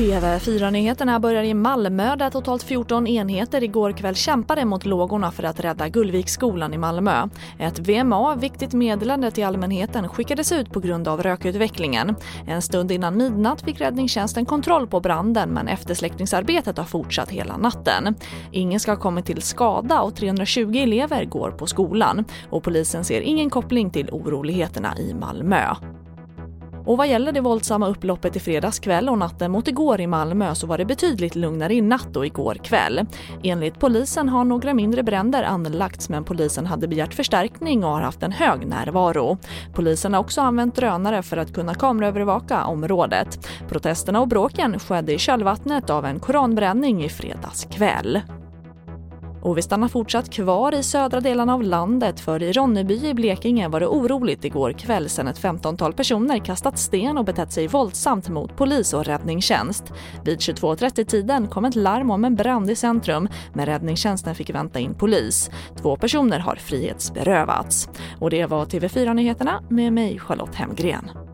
TV4-nyheterna börjar i Malmö där totalt 14 enheter igår kväll kämpade mot lågorna för att rädda Gullviksskolan i Malmö. Ett VMA, viktigt meddelande till allmänheten, skickades ut på grund av rökutvecklingen. En stund innan midnatt fick räddningstjänsten kontroll på branden men eftersläckningsarbetet har fortsatt hela natten. Ingen ska ha kommit till skada och 320 elever går på skolan. Och polisen ser ingen koppling till oroligheterna i Malmö. Och vad gäller det våldsamma upploppet i fredags kväll och natten mot igår i Malmö så var det betydligt lugnare i natt och igår kväll. Enligt polisen har några mindre bränder anlagts men polisen hade begärt förstärkning och har haft en hög närvaro. Polisen har också använt drönare för att kunna kameraövervaka området. Protesterna och bråken skedde i kölvattnet av en koranbränning i fredags kväll. Och vi stannar fortsatt kvar i södra delarna av landet för i Ronneby i Blekinge var det oroligt igår kväll sedan ett 15-tal personer kastat sten och betett sig våldsamt mot polis och räddningstjänst. Vid 22.30-tiden kom ett larm om en brand i centrum men räddningstjänsten fick vänta in polis. Två personer har frihetsberövats. Och det var TV4 Nyheterna med mig Charlotte Hemgren.